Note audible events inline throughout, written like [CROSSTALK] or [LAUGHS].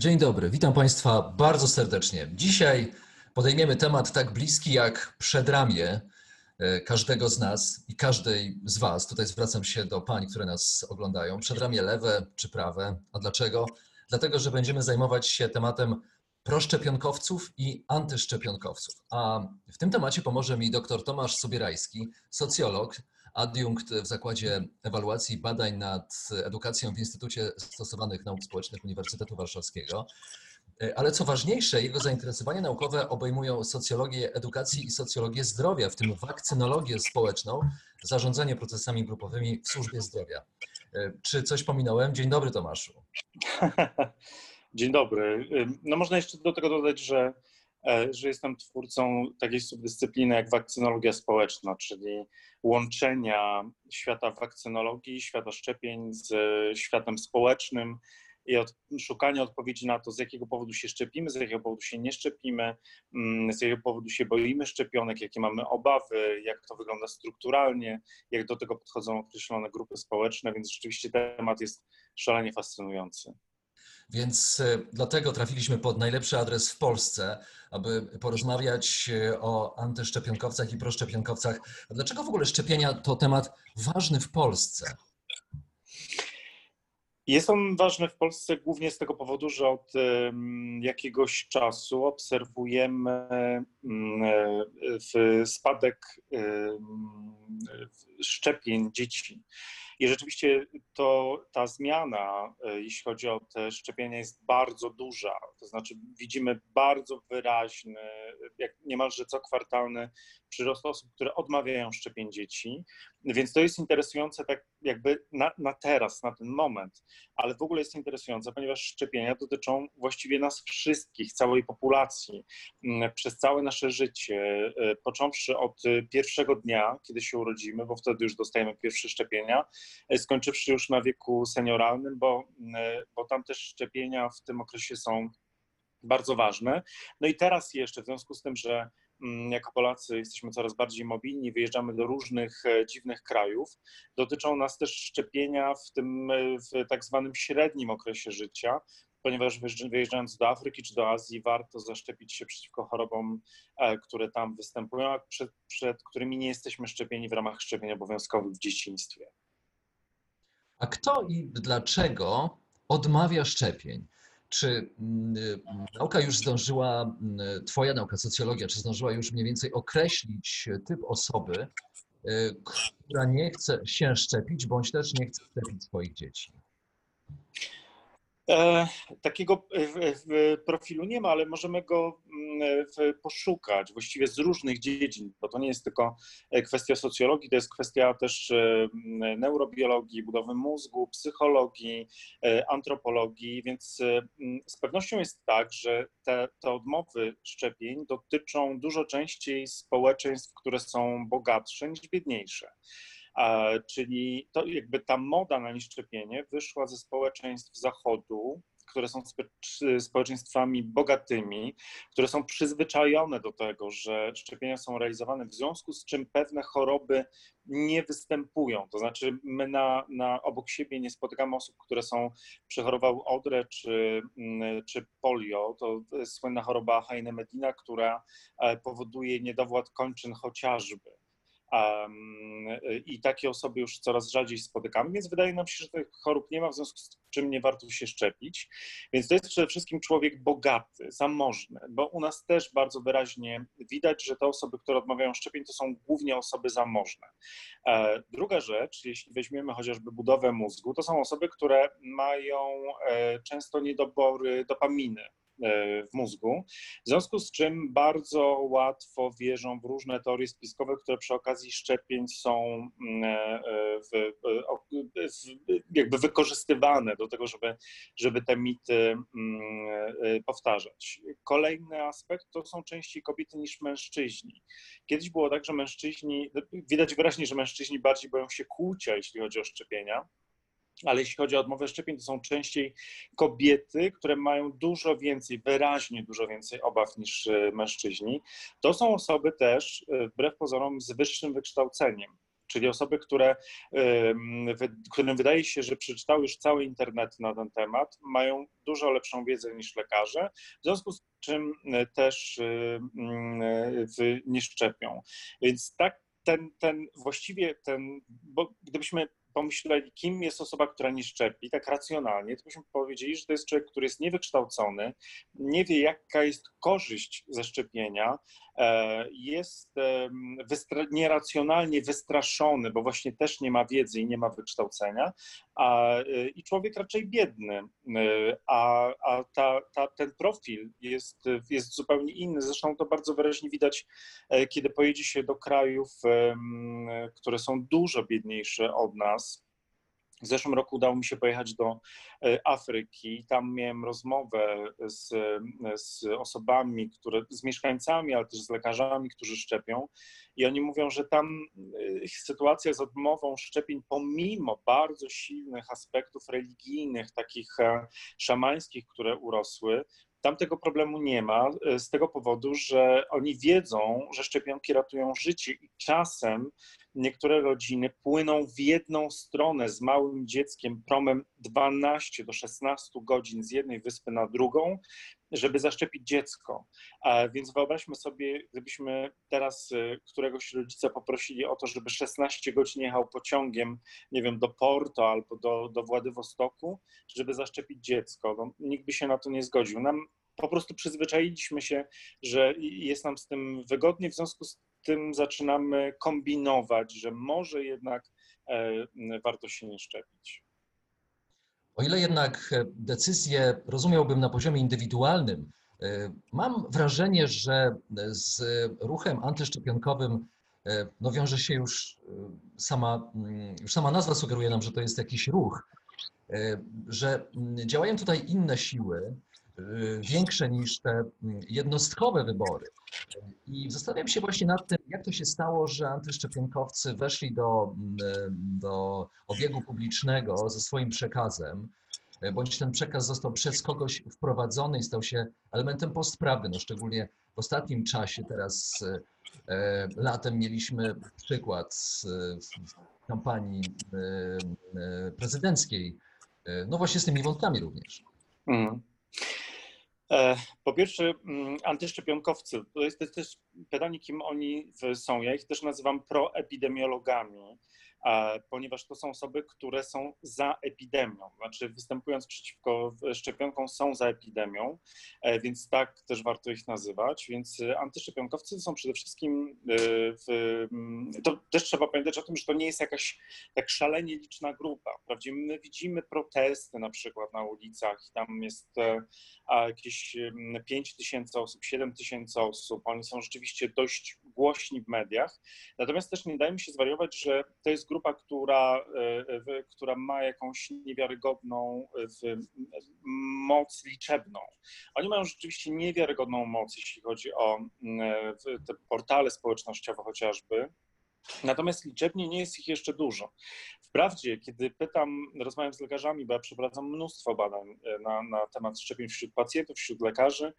Dzień dobry, witam Państwa bardzo serdecznie. Dzisiaj podejmiemy temat tak bliski jak przedramię e, każdego z nas i każdej z Was. Tutaj zwracam się do pań, które nas oglądają. Przedramię lewe czy prawe. A dlaczego? Dlatego, że będziemy zajmować się tematem proszczepionkowców i antyszczepionkowców. A w tym temacie pomoże mi dr Tomasz Sobierajski, socjolog, adiunkt w Zakładzie Ewaluacji i Badań nad Edukacją w Instytucie Stosowanych Nauk Społecznych Uniwersytetu Warszawskiego. Ale co ważniejsze, jego zainteresowania naukowe obejmują socjologię edukacji i socjologię zdrowia, w tym wakcynologię społeczną, zarządzanie procesami grupowymi w służbie zdrowia. Czy coś pominąłem? Dzień dobry, Tomaszu. [LAUGHS] Dzień dobry. No można jeszcze do tego dodać, że, e, że jestem twórcą takiej subdyscypliny jak wakcynologia społeczna, czyli łączenia świata wakcynologii, świata szczepień z światem społecznym i od, szukania odpowiedzi na to, z jakiego powodu się szczepimy, z jakiego powodu się nie szczepimy, mm, z jakiego powodu się boimy szczepionek, jakie mamy obawy, jak to wygląda strukturalnie, jak do tego podchodzą określone grupy społeczne, więc rzeczywiście temat jest szalenie fascynujący. Więc e, dlatego trafiliśmy pod najlepszy adres w Polsce, aby porozmawiać e, o antyszczepionkowcach i proszczepionkowcach. Dlaczego w ogóle szczepienia to temat ważny w Polsce? Jest on ważny w Polsce głównie z tego powodu, że od jakiegoś czasu obserwujemy mm, e, spadek szczepień dzieci. I rzeczywiście to, ta zmiana, e, jeśli chodzi o te szczepienia, jest bardzo duża. To znaczy widzimy bardzo wyraźny, jak niemalże co kwartalny przyrost osób, które odmawiają szczepień dzieci. Więc to jest interesujące tak jakby na, na teraz, na ten moment, ale w ogóle jest interesujące, ponieważ szczepienia dotyczą właściwie nas wszystkich, całej populacji, mm, przez całe nasze życie, e, począwszy od pierwszego dnia, kiedy się urodzimy, bo wtedy już dostajemy pierwsze szczepienia, e, skończywszy już na wieku senioralnym, bo, mm, bo tam też szczepienia w tym okresie są bardzo ważne. No i teraz jeszcze, w związku z tym, że Mm, jako Polacy jesteśmy coraz bardziej mobilni, wyjeżdżamy do różnych e, dziwnych krajów. Dotyczą nas też szczepienia w tym e, w tak zwanym średnim okresie życia, ponieważ wyjeżdżając do Afryki czy do Azji, warto zaszczepić się przeciwko chorobom, e, które tam występują, a przed, przed którymi nie jesteśmy szczepieni w ramach szczepień obowiązkowych w dzieciństwie. A kto i dlaczego odmawia szczepień? Czy mm, nauka już zdążyła, mm, Twoja nauka, socjologia, czy zdążyła już mniej więcej określić typ osoby, y, która nie chce się szczepić, bądź też nie chce szczepić swoich dzieci? E, takiego profilu nie ma, ale możemy go mm, poszukać właściwie z różnych dziedzin, bo to nie jest tylko e, kwestia socjologii, to jest kwestia też e, neurobiologii, budowy mózgu, psychologii, antropologii, więc z pewnością jest tak, że te, te odmowy szczepień dotyczą dużo częściej społeczeństw, które są bogatsze niż biedniejsze. Czyli to jakby ta moda na nieszczepienie wyszła ze społeczeństw Zachodu, które są społeczeństwami bogatymi, które są przyzwyczajone do tego, że szczepienia są realizowane, w związku z czym pewne choroby nie występują. To znaczy, my na, na obok siebie nie spotykamy osób, które są przechorowały odrę czy, mm, czy polio. To słynna choroba Heine Medina, która e, powoduje niedowład kończyn chociażby. I takie osoby już coraz rzadziej spotykamy, więc wydaje nam się, że tych chorób nie ma, w związku z czym nie warto się szczepić. Więc to jest przede wszystkim człowiek bogaty, zamożny, bo u nas też bardzo wyraźnie widać, że te osoby, które odmawiają szczepień, to są głównie osoby zamożne. E, druga rzecz, jeśli weźmiemy chociażby budowę mózgu, to są osoby, które mają e, często niedobory dopaminy w mózgu, w związku z czym bardzo łatwo wierzą w różne teorie spiskowe, które przy okazji szczepień są mm, w, jakby wykorzystywane do tego, żeby, żeby te mity mm, powtarzać. Kolejny aspekt to są częściej kobiety niż mężczyźni. Kiedyś było tak, że mężczyźni, widać wyraźnie, że mężczyźni bardziej boją się kłucia, jeśli chodzi o szczepienia ale jeśli chodzi o odmowę szczepień, to są częściej kobiety, które mają dużo więcej, wyraźnie dużo więcej obaw niż e, mężczyźni. To są osoby też, e, wbrew pozorom, z wyższym wykształceniem. Czyli osoby, które, którym wydaje się, że przeczytały już cały internet na ten temat, mają dużo lepszą wiedzę niż lekarze, w związku z czym e, też nie szczepią. Więc tak ten, ten właściwie ten, bo gdybyśmy pomyśleli, kim jest osoba, która nie szczepi, tak racjonalnie, to byśmy powiedzieli, że to jest człowiek, który jest niewykształcony, nie wie, jaka jest korzyść ze szczepienia, e, jest nieracjonalnie wystraszony, bo właśnie też nie ma wiedzy i nie ma wykształcenia, a, e, i człowiek raczej biedny, e, a, a ta, ta, ten profil jest, jest zupełnie inny. Zresztą to bardzo wyraźnie widać, kiedy pojedzie się do krajów, które są dużo biedniejsze od nas, w zeszłym roku udało mi się pojechać do e, Afryki. Tam miałem rozmowę z, z osobami, które, z mieszkańcami, ale też z lekarzami, którzy szczepią. I oni mówią, że tam e, sytuacja z odmową szczepień, pomimo bardzo silnych aspektów religijnych, takich e, szamańskich, które urosły, tam tego problemu nie ma, z tego powodu, że oni wiedzą, że szczepionki ratują życie i czasem niektóre rodziny płyną w jedną stronę z małym dzieckiem promem 12 do 16 godzin z jednej wyspy na drugą, żeby zaszczepić dziecko. Więc wyobraźmy sobie, gdybyśmy teraz y, któregoś rodzica poprosili o to, żeby 16 godzin jechał pociągiem, nie wiem, do Porto albo do, do Władywostoku, żeby zaszczepić dziecko. No, nikt by się na to nie zgodził. Nam po prostu przyzwyczailiśmy się, że jest nam z tym wygodnie, w związku z tym zaczynamy kombinować, że może jednak e, warto się nie szczepić. O ile jednak decyzję rozumiałbym na poziomie indywidualnym, e, mam wrażenie, że z ruchem antyszczepionkowym e, no wiąże się już sama, mm, już sama nazwa sugeruje nam, że to jest jakiś ruch, że mm, działają tutaj inne siły, większe niż te mm, jednostkowe wybory. I zastanawiam się właśnie nad tym, jak to się stało, że antyszczepionkowcy weszli do, mm, do obiegu publicznego ze swoim przekazem, bądź ten przekaz został przez kogoś wprowadzony i stał się elementem postprawdy. No szczególnie w ostatnim czasie, teraz latem mieliśmy przykład z kampanii prezydenckiej, no właśnie z tymi wątkami również. Mm. E, po pierwsze, mm, antyszczepionkowcy. To jest, to jest też pytanie, kim oni są. Ja ich też nazywam proepidemiologami ponieważ to są osoby, które są za epidemią, znaczy występując przeciwko szczepionkom są za epidemią, e, więc tak też warto ich nazywać. Więc e, antyszczepionkowcy są przede wszystkim, e, w, mm, to też trzeba pamiętać o tym, że to nie jest jakaś tak szalenie liczna grupa. Wprawdzie my widzimy protesty na przykład na ulicach i tam jest jakieś 5 tysięcy osób, 7 tysięcy osób, oni są rzeczywiście dość głośni w mediach, natomiast też nie dajmy się zwariować, że to jest grupa, która, e, która ma jakąś niewiarygodną e, moc liczebną. Oni mają rzeczywiście niewiarygodną moc, jeśli chodzi o e, te portale społecznościowe chociażby. Natomiast liczebnie nie jest ich jeszcze dużo. Wprawdzie, kiedy pytam, rozmawiam z lekarzami, bo ja przeprowadzam mnóstwo badań na, na temat szczepień wśród pacjentów, wśród lekarzy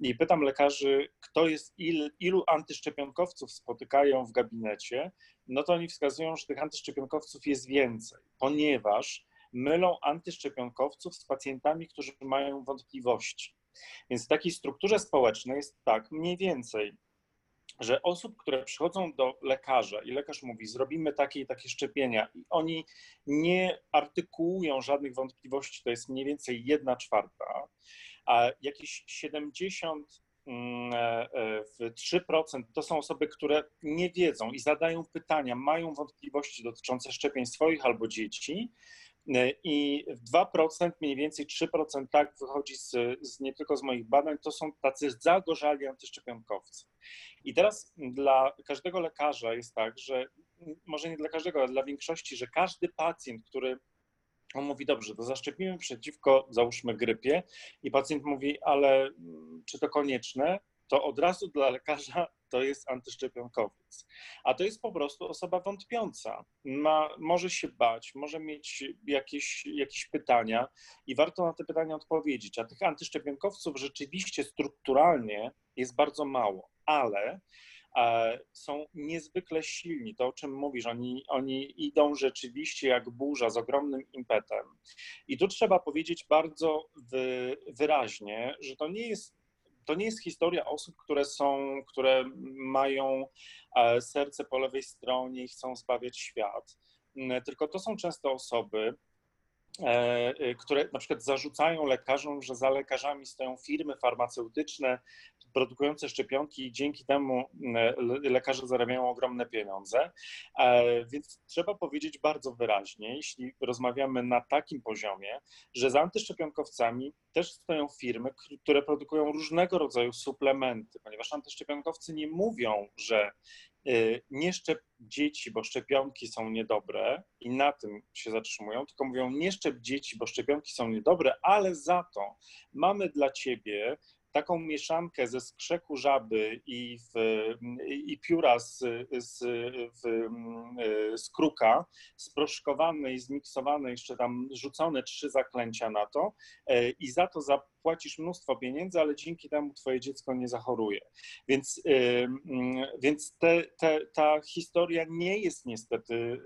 i pytam lekarzy, kto jest, il, ilu antyszczepionkowców spotykają w gabinecie, no to oni wskazują, że tych antyszczepionkowców jest więcej, ponieważ mylą antyszczepionkowców z pacjentami, którzy mają wątpliwości. Więc w takiej strukturze społecznej jest tak mniej więcej, że osób, które przychodzą do lekarza i lekarz mówi, zrobimy takie i takie szczepienia, i oni nie artykułują żadnych wątpliwości, to jest mniej więcej jedna czwarta, a jakieś 70 3% mm, e, to są osoby, które nie wiedzą i zadają pytania, mają wątpliwości dotyczące szczepień swoich albo dzieci, I 2%, mniej więcej 3% tak wychodzi z, z, nie tylko z moich badań, to są tacy zagorzali antyszczepionkowcy. I teraz dla każdego lekarza jest tak, że może nie dla każdego, ale dla większości, że każdy pacjent, który on mówi, dobrze, to zaszczepimy przeciwko, załóżmy, grypie, i pacjent mówi, ale mm, czy to konieczne? To od razu dla lekarza to jest antyszczepionkowiec. A to jest po prostu osoba wątpiąca. Ma, może się bać, może mieć jakieś, jakieś pytania i warto na te pytania odpowiedzieć. A tych antyszczepionkowców rzeczywiście strukturalnie jest bardzo mało, ale są niezwykle silni. To, o czym mówisz, oni, oni idą rzeczywiście jak burza z ogromnym impetem. I tu trzeba powiedzieć bardzo wy, wyraźnie, że to nie jest to nie jest historia osób, które są, które mają e, serce po lewej stronie i chcą zbawiać świat, tylko to są często osoby, e, które na przykład zarzucają lekarzom, że za lekarzami stoją firmy farmaceutyczne, produkujące szczepionki i dzięki temu e, lekarze zarabiają ogromne pieniądze. E, więc trzeba powiedzieć bardzo wyraźnie, jeśli rozmawiamy na takim poziomie, że za antyszczepionkowcami też stoją firmy, które produkują różnego rodzaju suplementy, ponieważ antyszczepionkowcy nie mówią, że e, nie szczep dzieci, bo szczepionki są niedobre i na tym się zatrzymują, tylko mówią nie szczep dzieci, bo szczepionki są niedobre, ale za to mamy dla ciebie taką mieszankę ze skrzeku żaby i, w, i pióra z, z, w, z kruka, sproszkowane i zmiksowane, jeszcze tam rzucone trzy zaklęcia na to e, i za to zapłacisz mnóstwo pieniędzy, ale dzięki temu twoje dziecko nie zachoruje. Więc, więc te, te, ta historia nie jest niestety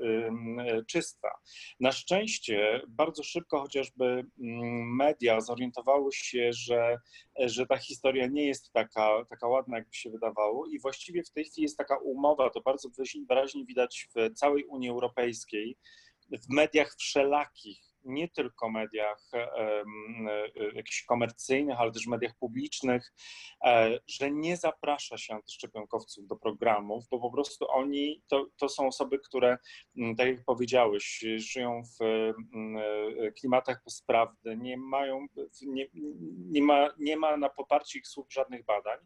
czysta. Na szczęście bardzo szybko chociażby media zorientowały się, że, że ta historia nie jest taka, taka ładna, jakby się wydawało i właściwie w tej chwili jest taka umowa, to bardzo wyraźnie widać w całej Unii Europejskiej, w mediach wszelakich, nie tylko mediach e, e, jakichś komercyjnych, ale też mediach publicznych, e, że nie zaprasza się antyszczepionkowców do programów, bo po prostu oni to, to są osoby, które, tak jak powiedziałeś, żyją w klimatach bezprawdy, nie mają, nie, nie, ma, nie ma na poparcie ich słów żadnych badań.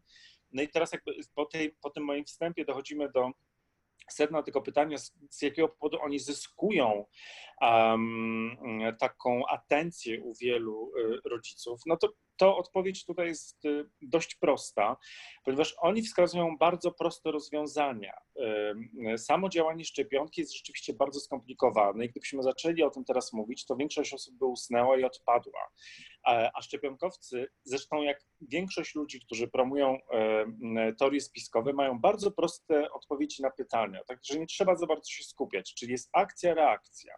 No i teraz jakby po, tej, po tym moim wstępie dochodzimy do sedna tego pytania, z, jakiego powodu oni zyskują um, taką atencję u wielu y, rodziców, no to, to odpowiedź tutaj jest y, dość prosta, ponieważ oni wskazują bardzo proste rozwiązania. Samo działanie szczepionki jest rzeczywiście bardzo skomplikowane i gdybyśmy zaczęli o tym teraz mówić, to większość osób by usnęła i odpadła. A szczepionkowcy, zresztą jak większość ludzi, którzy promują teorie spiskowe, mają bardzo proste odpowiedzi na pytania, także nie trzeba za bardzo się skupiać, czyli jest akcja, reakcja.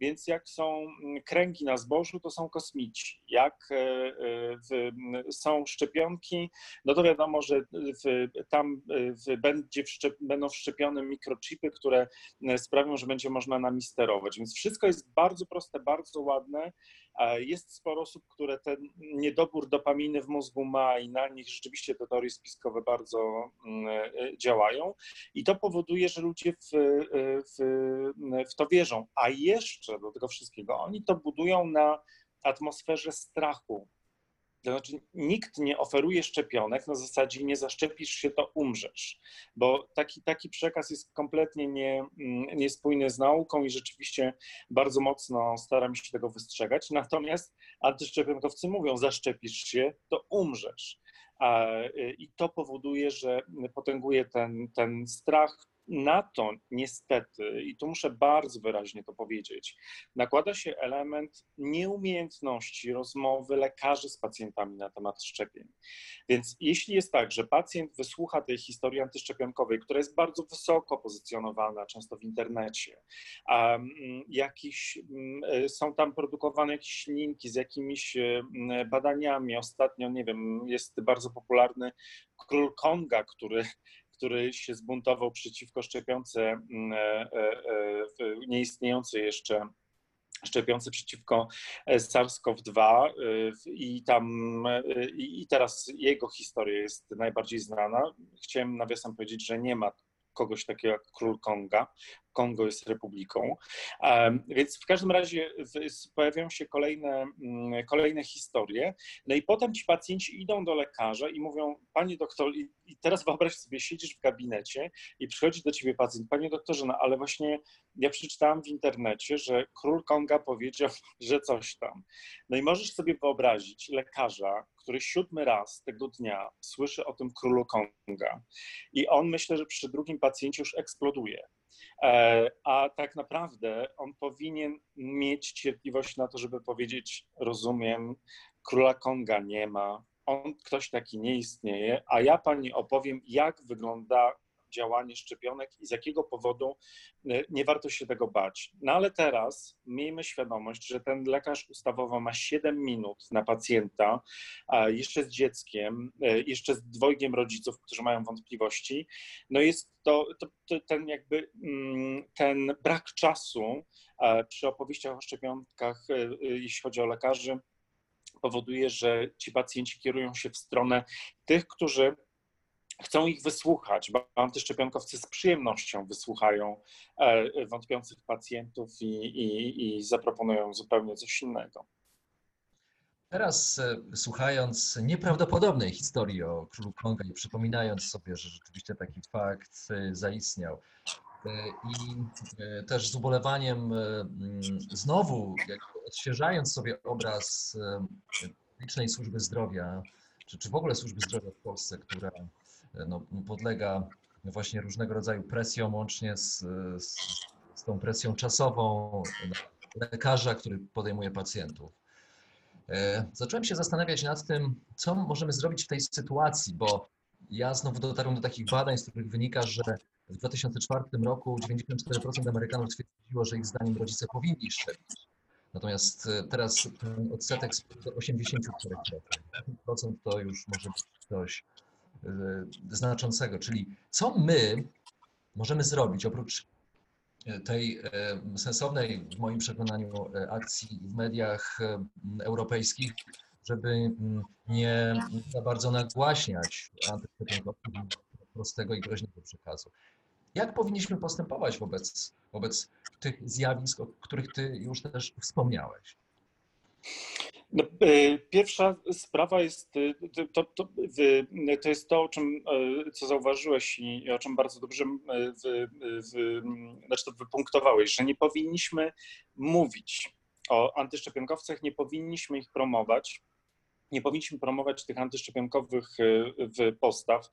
Więc jak są kręgi na zbożu, to są kosmici. Jak e, e, są szczepionki, no to wiadomo, że tam będzie wszczep, będą wszczepione mikrochipy, które sprawią, że będzie można nami sterować. Więc wszystko jest bardzo proste, bardzo ładne jest sporo osób, które ten niedobór dopaminy w mózgu ma i na nich rzeczywiście te teorie spiskowe bardzo mm, e, działają i to powoduje, że ludzie w, e, w, w to wierzą. A jeszcze do tego wszystkiego oni to budują na atmosferze strachu, to znaczy, nikt nie oferuje szczepionek na zasadzie nie zaszczepisz się, to umrzesz, bo taki, taki przekaz jest kompletnie nie, mm, niespójny z nauką i rzeczywiście bardzo mocno staram się tego wystrzegać. Natomiast antyszczepionkowcy mówią, zaszczepisz się, to umrzesz. I to powoduje, że potęguje ten, ten strach, na to niestety, i tu muszę bardzo wyraźnie to powiedzieć, nakłada się element nieumiejętności rozmowy lekarzy z pacjentami na temat szczepień. Więc jeśli jest tak, że pacjent wysłucha tej historii antyszczepionkowej, która jest bardzo wysoko pozycjonowana, często w internecie, a jakiś, mm, są tam produkowane jakieś linki z jakimiś mm, badaniami. Ostatnio, nie wiem, jest bardzo popularny król Konga, który który się zbuntował przeciwko szczepionce mm, e, e, e, nieistniejącej jeszcze szczepionce przeciwko SARS-CoV-2 i tam i teraz jego historia jest najbardziej znana. Chciałem nawiasem powiedzieć, że nie ma kogoś takiego jak król Konga. Kongo jest republiką. Więc w każdym razie pojawiają się kolejne, mm, kolejne historie. No i potem ci pacjenci idą do lekarza i mówią, panie doktor, i teraz wyobraź sobie, siedzisz w gabinecie i przychodzi do ciebie pacjent, panie doktorze, no ale właśnie ja przeczytałam w internecie, że król Konga powiedział, [LAUGHS] że coś tam. No i możesz sobie wyobrazić lekarza, który siódmy raz tego dnia słyszy o tym królu Konga i on myślę, że przy drugim pacjencie już eksploduje. E, a tak naprawdę on powinien mieć cierpliwość na to, żeby powiedzieć: Rozumiem, króla Konga nie ma, on, ktoś taki nie istnieje, a ja pani opowiem, jak wygląda działanie szczepionek i z jakiego powodu y, nie warto się tego bać. No ale teraz miejmy świadomość, że ten lekarz ustawowo ma 7 minut na pacjenta, jeszcze z dzieckiem, y, jeszcze z dwojgiem rodziców, którzy mają wątpliwości. No jest to, to, to ten jakby mm, ten brak czasu przy opowieściach o szczepionkach, y, jeśli chodzi o lekarzy, powoduje, że ci pacjenci kierują się w stronę tych, którzy chcą ich wysłuchać, bo antyszczepionkowcy z przyjemnością wysłuchają e, wątpiących pacjentów i, i, i zaproponują zupełnie coś innego. Teraz e, słuchając nieprawdopodobnej historii o królu Konga i przypominając sobie, że rzeczywiście taki fakt e, zaistniał i też z ubolewaniem znowu odświeżając sobie obraz licznej służby zdrowia, czy, czy w ogóle służby zdrowia w Polsce, która no, podlega właśnie różnego rodzaju presjom, łącznie z, z, z tą presją czasową lekarza, który podejmuje pacjentów. E, zacząłem się zastanawiać nad tym, co możemy zrobić w tej sytuacji, bo ja znowu dotarłem do takich badań, z których wynika, że w 2004 roku 94% Amerykanów twierdziło, że ich zdaniem rodzice powinni szczepić. Natomiast e, teraz ten odsetek spadł do 84%. 10% to już może być e, znaczącego. Czyli co my możemy zrobić oprócz e, tej sensownej, w moim przekonaniu, akcji w mediach europejskich, żeby nie za bardzo nagłaśniać antyszczepionkowców prostego i groźnego przekazu. Jak powinniśmy postępować wobec, wobec tych zjawisk, o których Ty już też wspomniałeś? No, e, pierwsza sprawa jest e, to, to, to, jest to, o czym, e, co zauważyłeś i o czym bardzo dobrze wy, wy, znaczy to wypunktowałeś, że nie powinniśmy mówić o antyszczepionkowcach, nie powinniśmy ich promować, nie powinniśmy promować tych antyszczepionkowych y, postaw.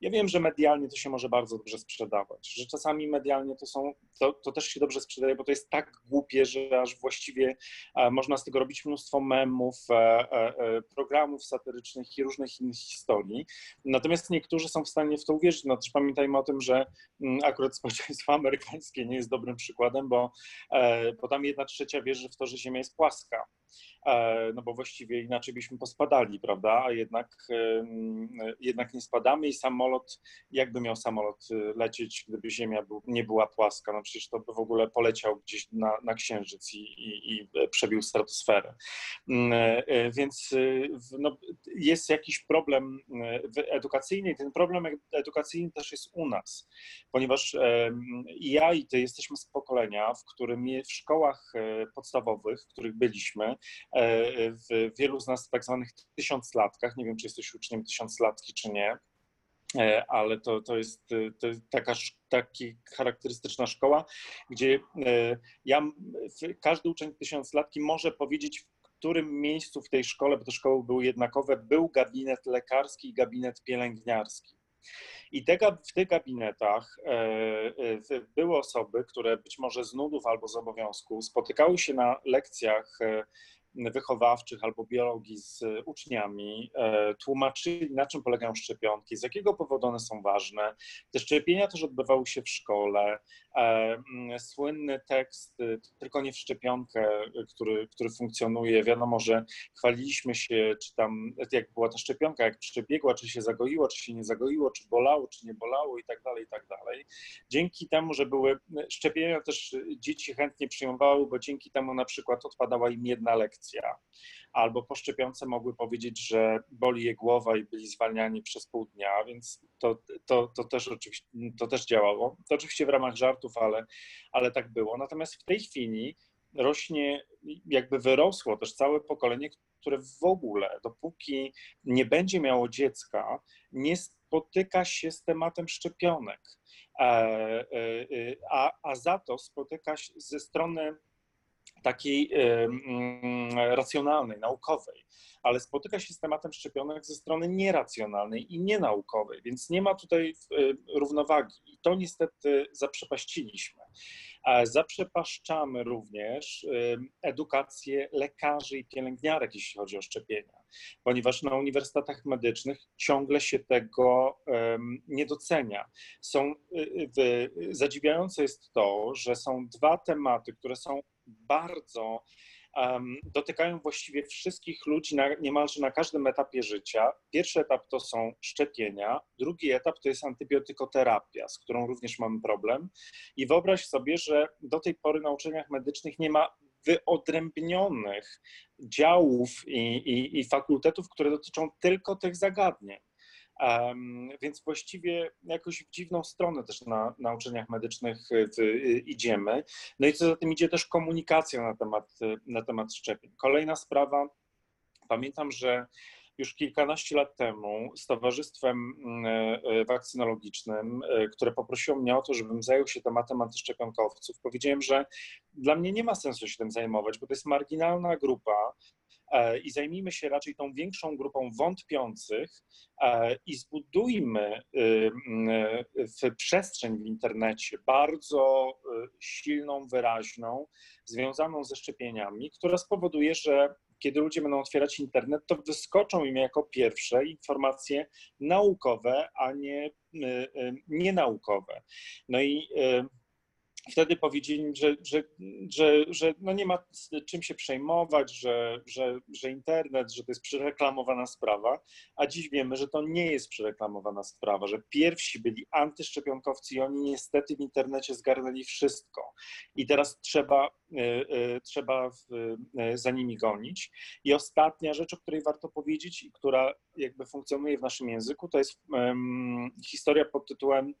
Ja wiem, że medialnie to się może bardzo dobrze sprzedawać, że czasami medialnie to są, to, to też się dobrze sprzedaje, bo to jest tak głupie, że aż właściwie e, można z tego robić mnóstwo memów, e, e, programów satyrycznych i różnych innych historii. Natomiast niektórzy są w stanie w to uwierzyć. No też pamiętajmy o tym, że mm, akurat społeczeństwo [LAUGHS] amerykańskie nie jest dobrym przykładem, bo, bo tam jedna trzecia wierzy w to, że Ziemia jest płaska. E, no bo właściwie inaczej byśmy pospadali, prawda? A jednak, jednak nie spadamy i samolot, jakby miał samolot y, lecieć, gdyby Ziemia był, nie była płaska, no przecież to by w ogóle poleciał gdzieś na, na Księżyc i, i, i przebił stratosferę. Mm, e, e, więc no, jest jakiś problem edukacyjny i ten problem edukacyjny też jest u nas, ponieważ ja i ty jesteśmy z pokolenia, w którym w szkołach podstawowych, w których byliśmy, E, w wielu z nas tak zwanych tysiąclatkach. Nie wiem, czy jesteś uczniem tysiąclatki, czy nie, e, ale to, to jest, to jest taka, taki charakterystyczna szkoła, gdzie e, ja, każdy uczeń tysiąclatki może powiedzieć, w którym miejscu w tej szkole, bo te szkoły były jednakowe, był gabinet lekarski i gabinet pielęgniarski. I te, w tych gabinetach były osoby, które być może z nudów albo z obowiązku spotykały się na lekcjach wychowawczych albo biologii z uczniami, e, tłumaczyli, na czym polegają szczepionki, z jakiego powodu one są ważne. Te szczepienia też odbywały się w szkole. E, słynny tekst, y, tylko nie w szczepionkę, który, który funkcjonuje. Wiadomo, że chwaliliśmy się, czy tam, jak była ta szczepionka, jak przebiegła, czy się zagoiło, czy się nie zagoiło, czy bolało, czy nie bolało i tak dalej, i tak dalej. Dzięki temu, że były szczepienia, też dzieci chętnie przyjmowały, bo dzięki temu na przykład odpadała im jedna lekcja albo po szczepionce mogły powiedzieć, że boli je głowa i byli zwalniani przez pół dnia, więc to, to, to, też, oczywiście, to też działało. To oczywiście w ramach żartów, ale, ale tak było. Natomiast w tej chwili rośnie, jakby wyrosło też całe pokolenie, które w ogóle, dopóki nie będzie miało dziecka, nie spotyka się z tematem szczepionek. E, e, A, a za to spotyka się ze strony takiej mm, racjonalnej, naukowej, ale spotyka się z tematem szczepionek ze strony nieracjonalnej i nienaukowej, więc nie ma tutaj równowagi i to niestety zaprzepaściliśmy. Zaprzepaszczamy również edukację lekarzy i pielęgniarek, jeśli chodzi o szczepienia, ponieważ na uniwersytetach medycznych ciągle się tego nie docenia. Są, zadziwiające jest to, że są dwa tematy, które są bardzo um, dotykają właściwie wszystkich ludzi na, niemalże na każdym etapie życia. Pierwszy etap to są szczepienia, drugi etap to jest antybiotykoterapia, z którą również mamy problem. I wyobraź sobie, że do tej pory na uczelniach medycznych nie ma wyodrębnionych działów i, i, i fakultetów, które dotyczą tylko tych zagadnień. Więc właściwie jakoś w dziwną stronę też na, na uczelniach medycznych w, y, idziemy. No i co za tym idzie też komunikacja na temat, na temat szczepień. Kolejna sprawa, pamiętam, że już kilkanaście lat temu z Towarzystwem y, Wakcynologicznym, y, które poprosiło mnie o to, żebym zajął się tematem antyszczepionkowców, powiedziałem, że dla mnie nie ma sensu się tym zajmować, bo to jest marginalna grupa, i zajmijmy się raczej tą większą grupą wątpiących e, i zbudujmy w przestrzeń w internecie bardzo e, silną, wyraźną, związaną ze szczepieniami, która spowoduje, że kiedy ludzie będą otwierać internet, to wyskoczą im jako pierwsze informacje naukowe, a nie nienaukowe. No i wtedy powiedzieli, że, że, że, że no nie ma czym się przejmować, że, że, że internet, że to jest przereklamowana sprawa, a dziś wiemy, że to nie jest przereklamowana sprawa, że pierwsi byli antyszczepionkowcy i oni niestety w internecie zgarnęli wszystko. I teraz trzeba, y, y, trzeba y, za nimi gonić. I ostatnia rzecz, o której warto powiedzieć i która jakby funkcjonuje w naszym języku, to jest historia pod tytułem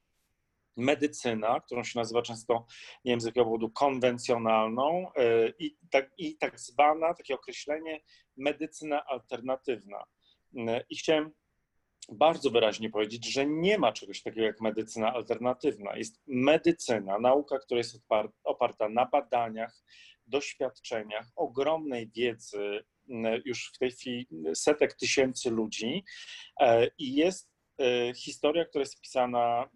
medycyna, którą się nazywa często, nie wiem z jakiego powodu, konwencjonalną e, i tak, i tak zwana, takie określenie, medycyna alternatywna. E, I chciałem bardzo wyraźnie powiedzieć, że nie ma czegoś takiego jak medycyna alternatywna. Jest medycyna, nauka, która jest oparta na badaniach, doświadczeniach, ogromnej wiedzy już w tej chwili setek tysięcy ludzi e, i jest E, historia, która jest wpisana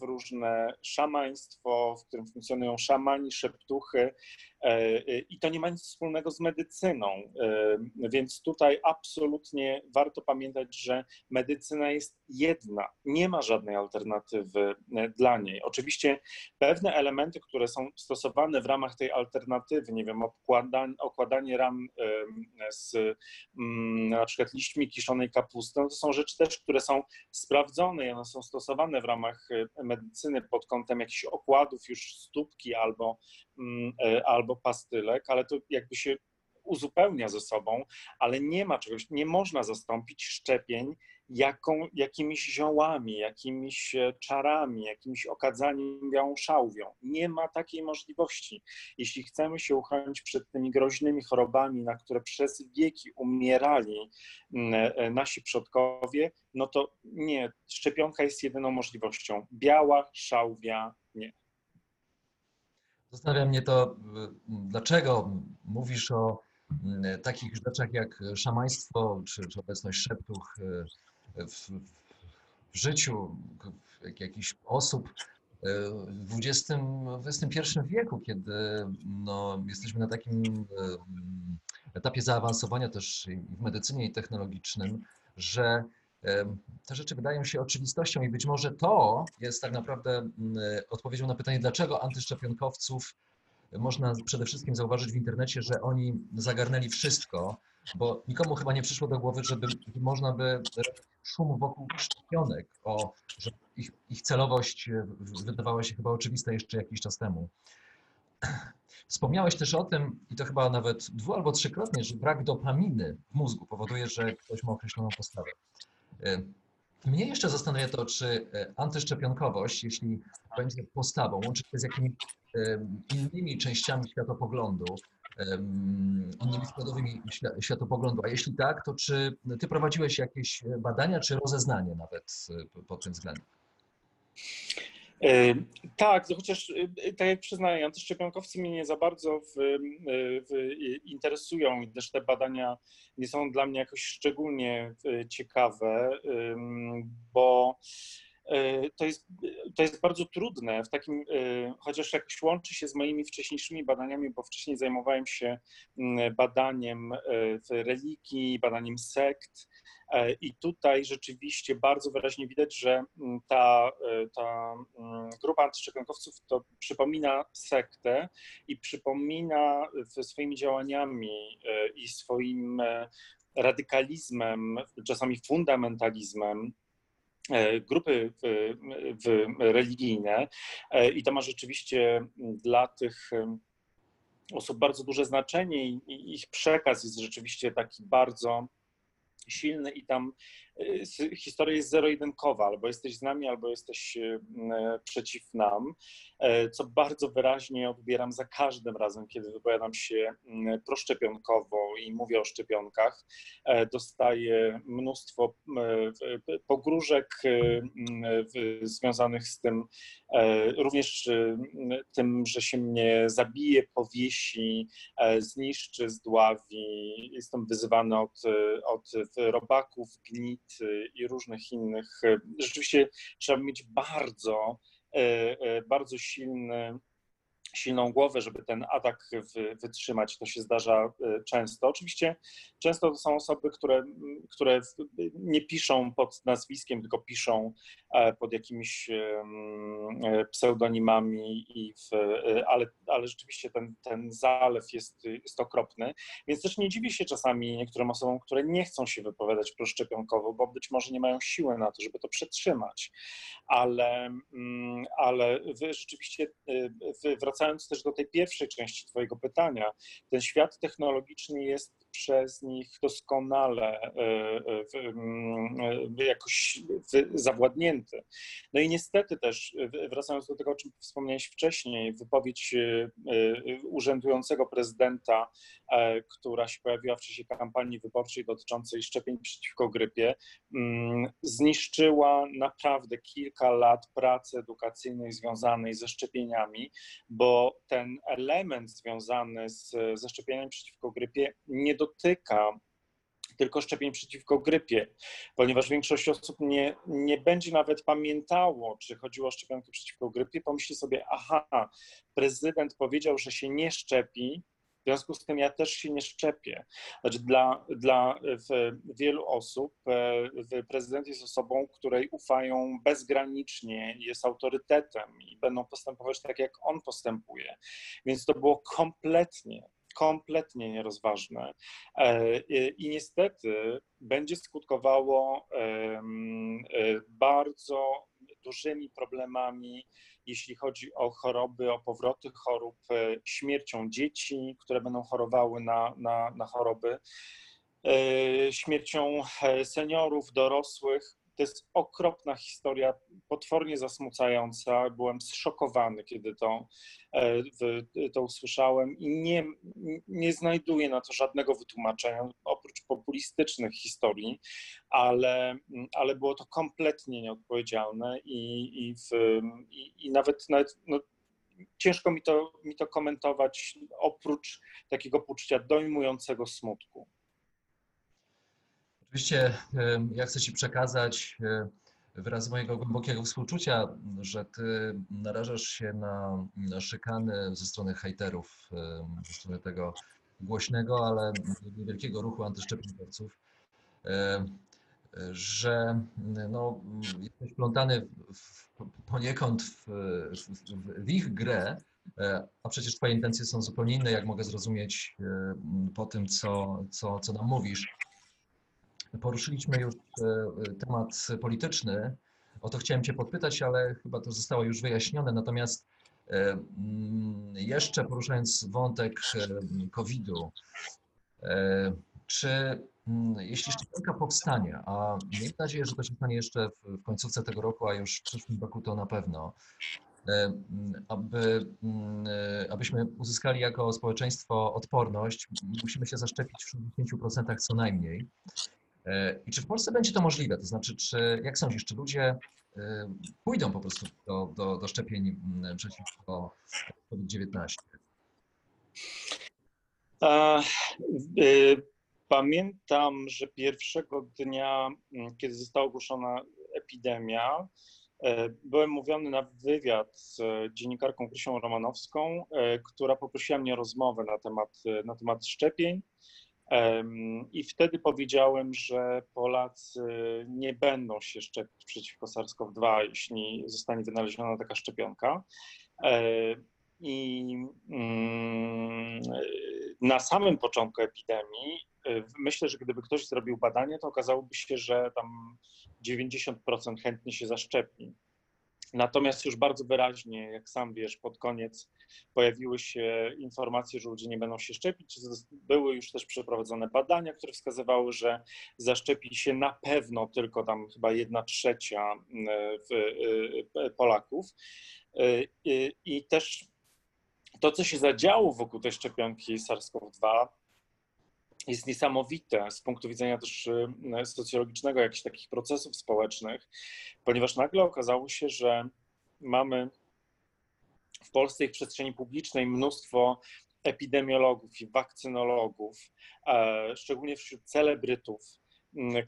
w różne szamaństwo, w którym funkcjonują szamani, szeptuchy, E, I to nie ma nic wspólnego z medycyną, e, więc tutaj absolutnie warto pamiętać, że medycyna jest jedna, nie ma żadnej alternatywy e, dla niej. Oczywiście pewne elementy, które są stosowane w ramach tej alternatywy, nie wiem, okładanie, okładanie ram z mm, na przykład liśćmi kiszonej kapusty, no to są rzeczy też, które są sprawdzone i one są stosowane w ramach medycyny pod kątem jakichś okładów już stópki albo, mm, albo albo pastylek, ale to jakby się uzupełnia ze sobą, ale nie ma czegoś, nie można zastąpić szczepień jaką, jakimiś ziołami, jakimiś e, czarami, jakimś okadzaniem białą szałwią. Nie ma takiej możliwości. Jeśli chcemy się uchronić przed tymi groźnymi chorobami, na które przez wieki umierali e, e, nasi przodkowie, no to nie, szczepionka jest jedyną możliwością. Biała szałwia nie. Zastanawia mnie to, dlaczego mówisz o takich rzeczach jak szamaństwo czy, czy obecność szeptuch e, w, w życiu jakichś osób e, w XX, XXI wieku, kiedy no, jesteśmy na takim etapie zaawansowania też w medycynie i technologicznym, że te rzeczy wydają się oczywistością i być może to jest tak naprawdę odpowiedzią na pytanie, dlaczego antyszczepionkowców można przede wszystkim zauważyć w internecie, że oni zagarnęli wszystko, bo nikomu chyba nie przyszło do głowy, żeby można by szum wokół szczepionek, o, że ich, ich celowość wydawała się chyba oczywista jeszcze jakiś czas temu. Wspomniałeś też o tym, i to chyba nawet dwu albo trzykrotnie, że brak dopaminy w mózgu powoduje, że ktoś ma określoną postawę. E, mnie jeszcze zastanawia to, czy e, antyszczepionkowość, jeśli będzie postawą, łączy się z jakimiś innymi częściami światopoglądu, innymi składowymi światopoglądu, a jeśli tak, to czy ty prowadziłeś jakieś badania, czy rozeznanie nawet e, pod tym względem? Tak, chociaż tak jak przyznaję, antyszczepionkowcy mnie nie za bardzo w, w, interesują i też te badania nie są dla mnie jakoś szczególnie ciekawe, bo to jest, to jest bardzo trudne w takim, chociaż jakoś łączy się z moimi wcześniejszymi badaniami, bo wcześniej zajmowałem się badaniem w religii, badaniem sekt, E, I tutaj rzeczywiście bardzo wyraźnie widać, że mm, ta, e, ta mm, grupa antyszczepionkowców to przypomina sektę i przypomina swoimi działaniami e, i swoim radykalizmem, czasami fundamentalizmem, grupy w, w religijne i to ma rzeczywiście dla tych osób bardzo duże znaczenie i ich przekaz jest rzeczywiście taki bardzo silny i tam historia jest zero-jedynkowa, albo jesteś z nami, albo jesteś y, przeciw nam, e, co bardzo wyraźnie odbieram za każdym razem, kiedy wypowiadam się proszczepionkowo i mówię o szczepionkach. E, dostaję mnóstwo pogróżek związanych z tym, e, również tym, że się mnie zabije, powiesi, zniszczy, zdławi. Jestem wyzywany od, od robaków, gnit i różnych innych. Rzeczywiście trzeba mieć bardzo, e, bardzo silny silną głowę, żeby ten atak wytrzymać. To się zdarza e, często. Oczywiście często to są osoby, które, które nie piszą pod nazwiskiem, tylko piszą e, pod jakimiś e, pseudonimami, i w, ale, ale rzeczywiście ten, ten zalew jest, jest okropny. Więc też nie dziwię się czasami niektórym osobom, które nie chcą się wypowiadać proszczepionkowo, bo być może nie mają siły na to, żeby to przetrzymać. Ale, ale rzeczywiście wy wracacie wracając też do tej pierwszej części Twojego pytania, ten świat technologiczny jest przez nich doskonale e, e, e, jakoś zawładnięty. No i niestety też, wracając do tego, o czym wspomniałeś wcześniej, wypowiedź urzędującego prezydenta, która się pojawiła w czasie kampanii wyborczej dotyczącej szczepień przeciwko grypie, zniszczyła naprawdę kilka lat pracy edukacyjnej związanej ze szczepieniami, bo ten element związany z, ze szczepieniami przeciwko grypie nie dotyka tylko szczepień przeciwko grypie, ponieważ większość osób nie, nie będzie nawet pamiętało, czy chodziło o szczepionkę przeciwko grypie, pomyśli sobie, aha, prezydent powiedział, że się nie szczepi, w związku z tym ja też się nie szczepię. Znaczy dla, dla wielu osób e, prezydent jest osobą, której ufają bezgranicznie, jest autorytetem i będą postępować tak, jak on postępuje. Więc to było kompletnie kompletnie nierozważne e, i niestety będzie skutkowało e, bardzo dużymi problemami, jeśli chodzi o choroby, o powroty chorób, e, śmiercią dzieci, które będą chorowały na, na, na choroby, śmiercią seniorów, dorosłych. To jest okropna historia, potwornie zasmucająca. Byłem zszokowany, kiedy to, e, to usłyszałem i nie, nie znajduję na to żadnego wytłumaczenia, oprócz populistycznych historii, ale, ale było to kompletnie nieodpowiedzialne i, i, w, i, i nawet, nawet no, ciężko mi to, mi to komentować oprócz takiego poczucia dojmującego smutku. Oczywiście ja chcę Ci przekazać wyraz mojego głębokiego współczucia, że Ty narażasz się na, szykany ze strony hejterów, ze strony tego głośnego, ale niewielkiego ruchu antyszczepionkowców, że no, jesteś plątany w, poniekąd w, w, w ich grę, a przecież Twoje intencje są zupełnie inne, jak mogę zrozumieć po tym, co, co, co nam mówisz. Poruszyliśmy już e, temat polityczny. O to chciałem Cię podpytać, ale chyba to zostało już wyjaśnione. Natomiast Mm, jeszcze poruszając wątek COVID-u, czy mm, jeśli szczepionka powstanie, a miejmy nadzieję, że to się stanie jeszcze w końcówce tego roku, a już w przyszłym roku to na pewno, aby, abyśmy uzyskali jako społeczeństwo odporność, musimy się zaszczepić w 60% co najmniej. I czy w Polsce będzie to możliwe? To znaczy, czy jak sądzisz, czy ludzie pójdą po prostu do, do, do szczepień przeciwko COVID-19? Y, pamiętam, że pierwszego dnia, kiedy została ogłoszona epidemia, e, byłem mówiony na wywiad z dziennikarką Krysią Romanowską, e, która poprosiła mnie o rozmowę na temat, na temat szczepień. I wtedy powiedziałem, że Polacy nie będą się szczepić przeciwko SARS-CoV-2, jeśli zostanie wynaleziona taka szczepionka. I mm, na samym początku epidemii myślę, że gdyby ktoś zrobił badanie, to okazałoby się, że tam 90% chętnie się zaszczepi. Natomiast już bardzo wyraźnie, jak sam wiesz, pod koniec pojawiły się informacje, że ludzie nie będą się szczepić. Były już też przeprowadzone badania, które wskazywały, że zaszczepi się na pewno tylko tam chyba jedna trzecia Polaków. I też to, co się zadziało wokół tej szczepionki SARS-CoV-2, jest niesamowite z punktu widzenia też e, socjologicznego, jakichś takich procesów społecznych, ponieważ nagle okazało się, że mamy w w przestrzeni publicznej mnóstwo epidemiologów i wakcynologów, e, szczególnie wśród celebrytów,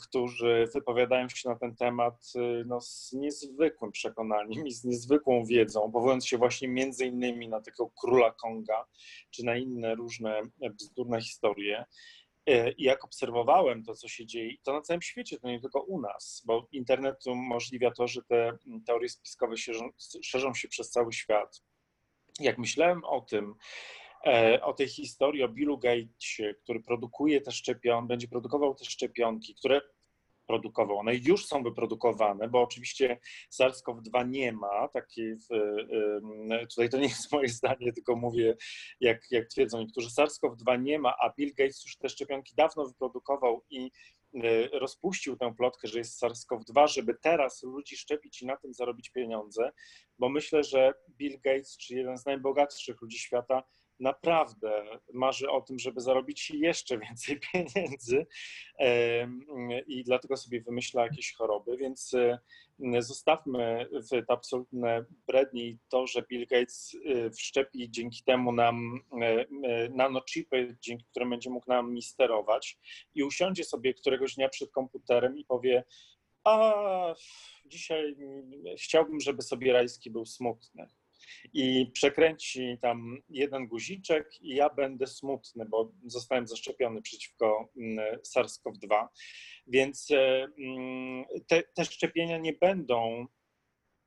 którzy wypowiadają się na ten temat y, no, z niezwykłym przekonaniem i z niezwykłą wiedzą, powołując się właśnie między innymi na takiego króla Konga, czy na inne różne bzdurne historie. E, I jak obserwowałem to, co się dzieje, to na całym świecie, to nie tylko u nas, bo internet umożliwia to, że te teorie spiskowe szerzą, szerzą się przez cały świat. Jak myślałem o tym, e, o tej historii, o Billu Gatesie, który produkuje te szczepionki, będzie produkował te szczepionki, które produkował. One już są wyprodukowane, bo oczywiście SARS-CoV-2 nie ma takiej, tutaj to nie jest moje zdanie, tylko mówię, jak, jak twierdzą niektórzy, SARS-CoV-2 nie ma, a Bill Gates już te szczepionki dawno wyprodukował i y, rozpuścił tę plotkę, że jest SARS-CoV-2, żeby teraz ludzi szczepić i na tym zarobić pieniądze, bo myślę, że Bill Gates, czy jeden z najbogatszych ludzi świata, naprawdę marzy o tym, żeby zarobić jeszcze więcej [LAUGHS] pieniędzy i dlatego sobie wymyśla jakieś choroby, więc zostawmy w absolutne bredni to, że Bill Gates y, wszczepi dzięki temu nam nanochipy, dzięki którym będzie mógł nam sterować i usiądzie sobie któregoś dnia przed komputerem i powie a dzisiaj chciałbym, żeby sobie rajski był smutny i przekręci tam jeden guziczek i ja będę smutny, bo zostałem zaszczepiony przeciwko mm, SARS-CoV-2. Więc e, mm, te, te szczepienia nie będą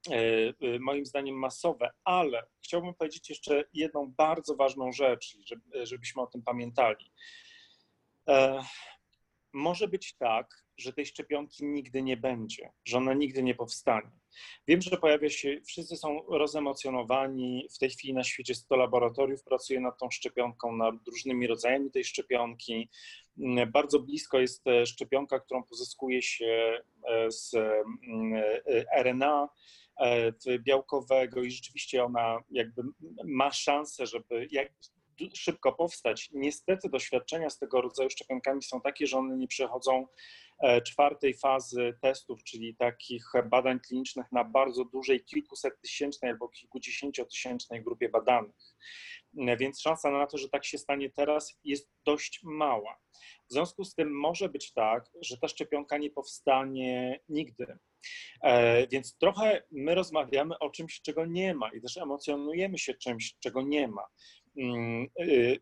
e, e, moim zdaniem masowe, ale chciałbym powiedzieć jeszcze jedną bardzo ważną rzecz, żebyśmy o tym pamiętali. Może być tak, że tej szczepionki nigdy nie będzie, że ona nigdy nie powstanie. Wiem, że pojawia się, wszyscy są rozemocjonowani. W tej chwili na świecie 100 laboratoriów pracuje nad tą szczepionką, nad różnymi rodzajami tej szczepionki. Bardzo blisko jest szczepionka, którą pozyskuje się e, z mm, e, RNA e, białkowego i rzeczywiście ona jakby ma szansę, żeby szybko powstać. Niestety doświadczenia z tego rodzaju szczepionkami są takie, że one nie przechodzą E, czwartej fazy testów, czyli takich badań klinicznych na bardzo dużej, kilkuset tysięcznej albo kilkudziesięciotysięcznej grupie badanych. E, więc szansa na to, że tak się stanie teraz, jest dość mała. W związku z tym może być tak, że ta szczepionka nie powstanie nigdy. E, więc trochę my rozmawiamy o czymś, czego nie ma i też emocjonujemy się czymś, czego nie ma. Mm, y,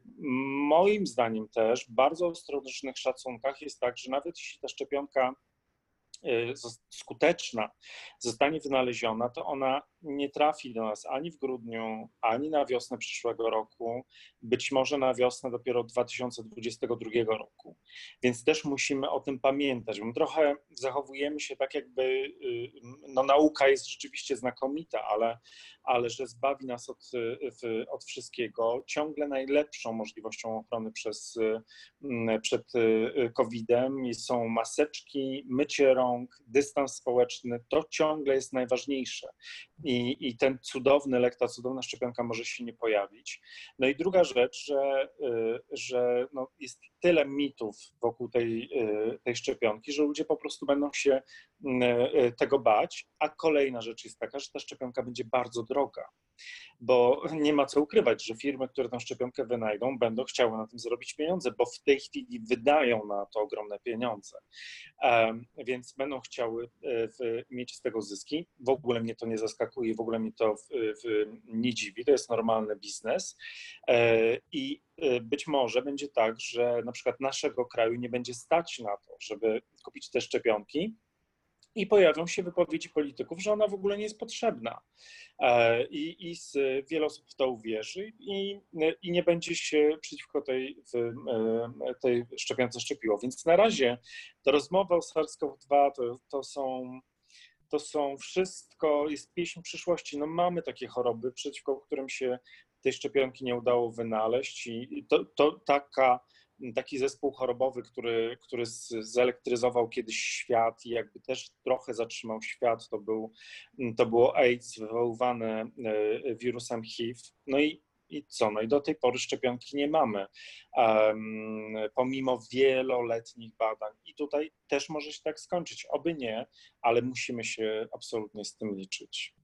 moim zdaniem też w bardzo ostrożnych szacunkach jest tak, że nawet jeśli ta szczepionka y, skuteczna zostanie wynaleziona, to ona nie trafi do nas ani w grudniu, ani na wiosnę przyszłego roku, być może na wiosnę dopiero 2022 roku. Więc też musimy o tym pamiętać. Bo trochę zachowujemy się tak, jakby y, no, nauka jest rzeczywiście znakomita, ale, ale że zbawi nas od, od wszystkiego. Ciągle najlepszą możliwością ochrony przez, mm, przed COVID-em są maseczki, mycie rąk, dystans społeczny. To ciągle jest najważniejsze. I, i ten cudowny lek, ta cudowna szczepionka może się nie pojawić. No i druga rzecz, że, że no jest tyle mitów wokół tej, y, tej szczepionki, że ludzie po prostu będą się y, tego bać. A kolejna rzecz jest taka, że ta szczepionka będzie bardzo droga, bo nie ma co ukrywać, że firmy, które tę szczepionkę wynajdą, będą chciały na tym zarobić pieniądze, bo w tej chwili wydają na to ogromne pieniądze. Więc będą chciały y, mieć z tego zyski. W ogóle mnie to nie zaskakuje, w ogóle mnie to nie dziwi, to jest normalny biznes. E, I Y, być może będzie tak, że na przykład naszego kraju nie będzie stać na to, żeby kupić te szczepionki, i pojawią się wypowiedzi polityków, że ona w ogóle nie jest potrzebna. E, I, i wiele osób w to uwierzy i, i nie będzie się przeciwko tej, e, tej szczepionce szczepiło. Więc na razie te rozmowy o SARS-CoV-2 to, to są to są wszystko, jest pieśń przyszłości. No mamy takie choroby, przeciwko którym się tej szczepionki nie udało wynaleźć i to, to taka, taki zespół chorobowy, który, który zelektryzował kiedyś świat i jakby też trochę zatrzymał świat, to, był, to było AIDS wywoływane wirusem HIV. No i i co? No i do tej pory szczepionki nie mamy, um, pomimo wieloletnich badań. I tutaj też może się tak skończyć. Oby nie, ale musimy się absolutnie z tym liczyć.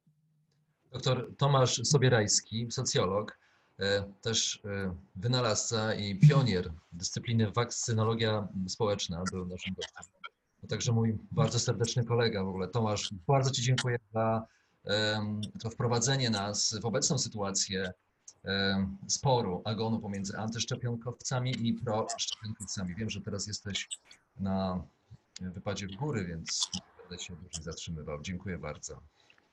Doktor Tomasz Sobierajski, socjolog, też e, wynalazca i pionier dyscypliny wakcynologia społeczna, był naszym gościem. To także mój bardzo serdeczny kolega w ogóle. Tomasz, bardzo Ci dziękuję za to wprowadzenie nas w obecną sytuację sporu, agonu pomiędzy antyszczepionkowcami i proszczepionkowcami. Wiem, że teraz jesteś na wypadzie w góry, więc będę się dłużej zatrzymywał. Dziękuję bardzo.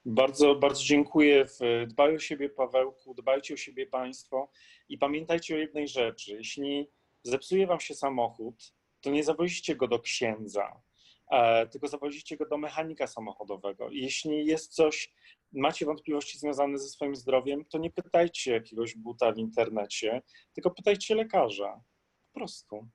Bardzo, bardzo dziękuję. Dbaj o siebie, Pawełku, dbajcie o siebie Państwo i pamiętajcie o jednej rzeczy. Jeśli zepsuje Wam się samochód, to nie zawozicie go do księdza, e, tylko zawozicie go do mechanika samochodowego. Jeśli jest coś, macie wątpliwości związane ze swoim zdrowiem, to nie pytajcie jakiegoś buta w internecie, tylko pytajcie lekarza. Po prostu.